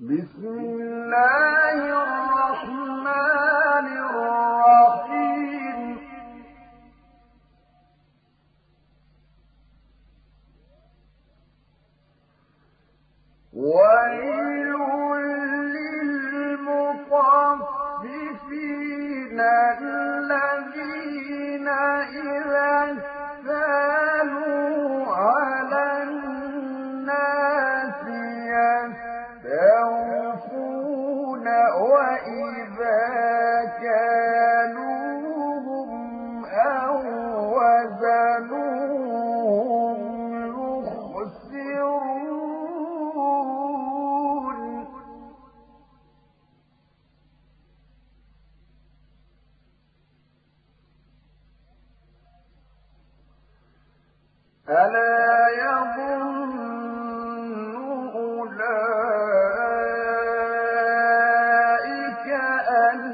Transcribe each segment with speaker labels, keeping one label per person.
Speaker 1: بسم الله الرحمن الرحيم. ويل للمطففين أولئك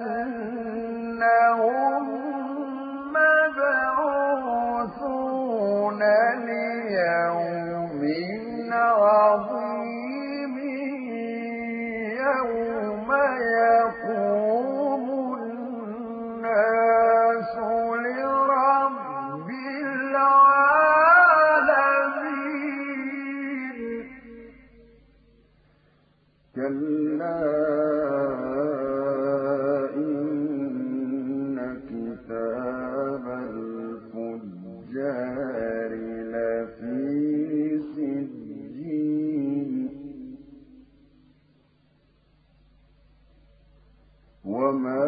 Speaker 1: وما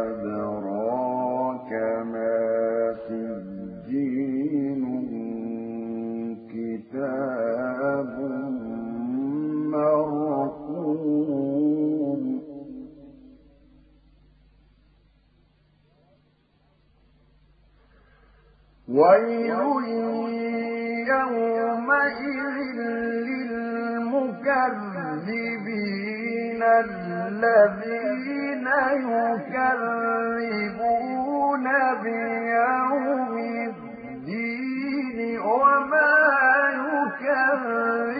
Speaker 1: أدراك ما سجين كتاب مرقوم ويل يومئذ للمكذبين الذين يكذبون بيوم الدين وما يكذب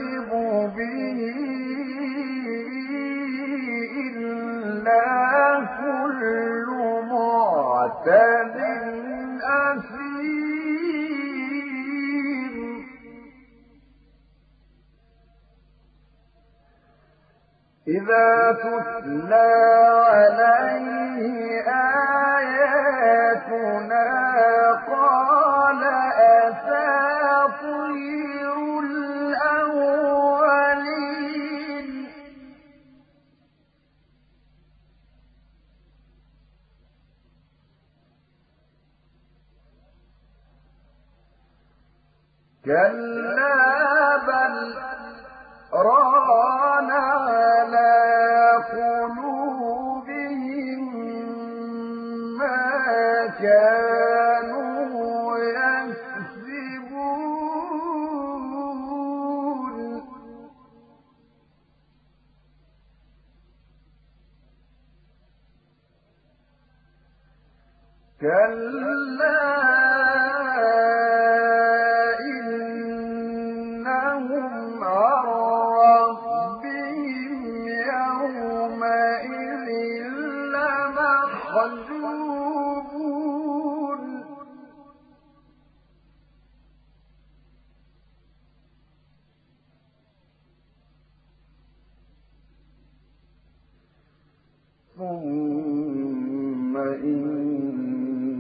Speaker 1: إذا تتلى عليه آياتنا قال أساطير الأولين. كلا كلا إنهم عن ربهم يومئذ لمحجوبون ثم الجحيم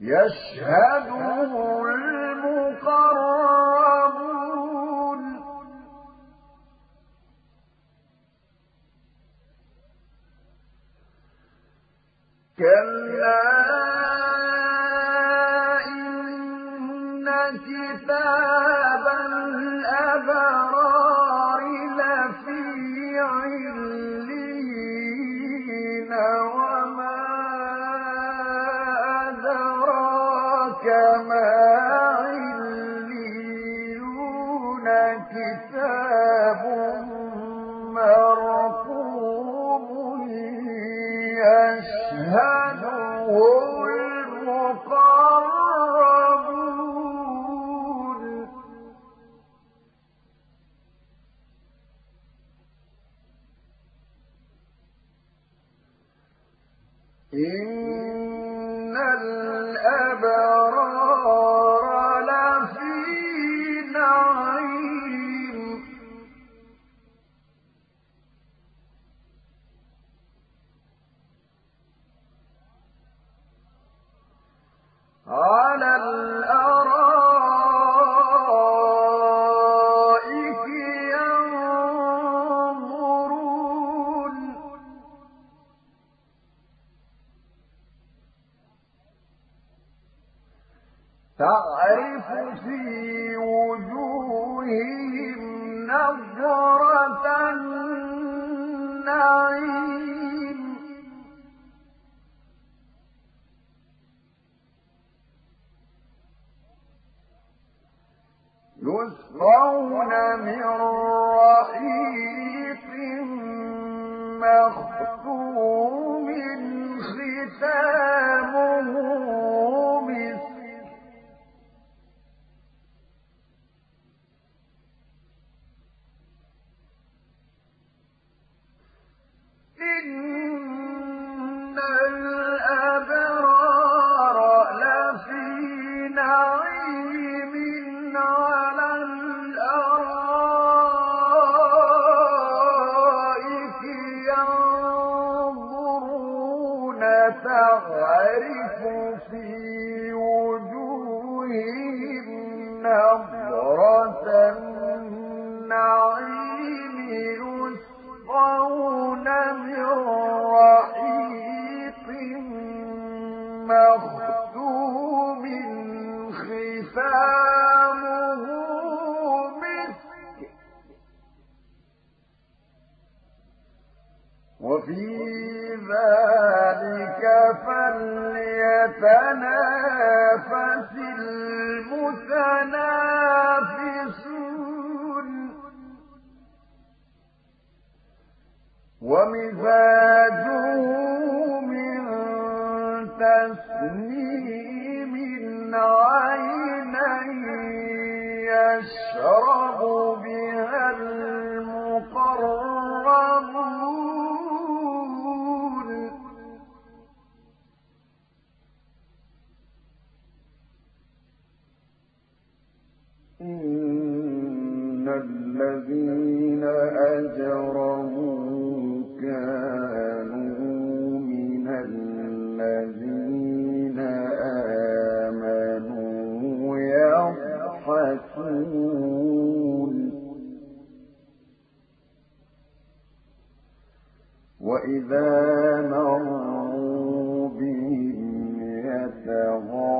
Speaker 1: يشهده المقربون. كلا إن كتاب الأبرار لفي علم في وجوههم نظرة النعيم. يسقون من رحيق مختوم ختامه تعرف في وجوههم نظرة النعيم يسقون من رحيق مختوم خفامه مسك. وفي يتنافس المتنافسون ومزاجه من تسليم عينا يشرب الذين أجرموا كانوا من الذين آمنوا يضحكون. وإذا مروا بهم يتغيرون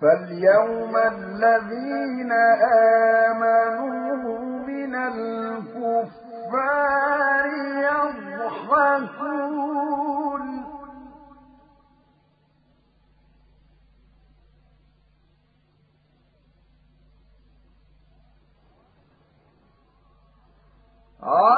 Speaker 1: فاليوم الذين آمنوا من الكفار يضحكون. على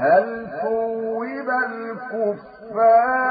Speaker 1: هل ثوب الكفار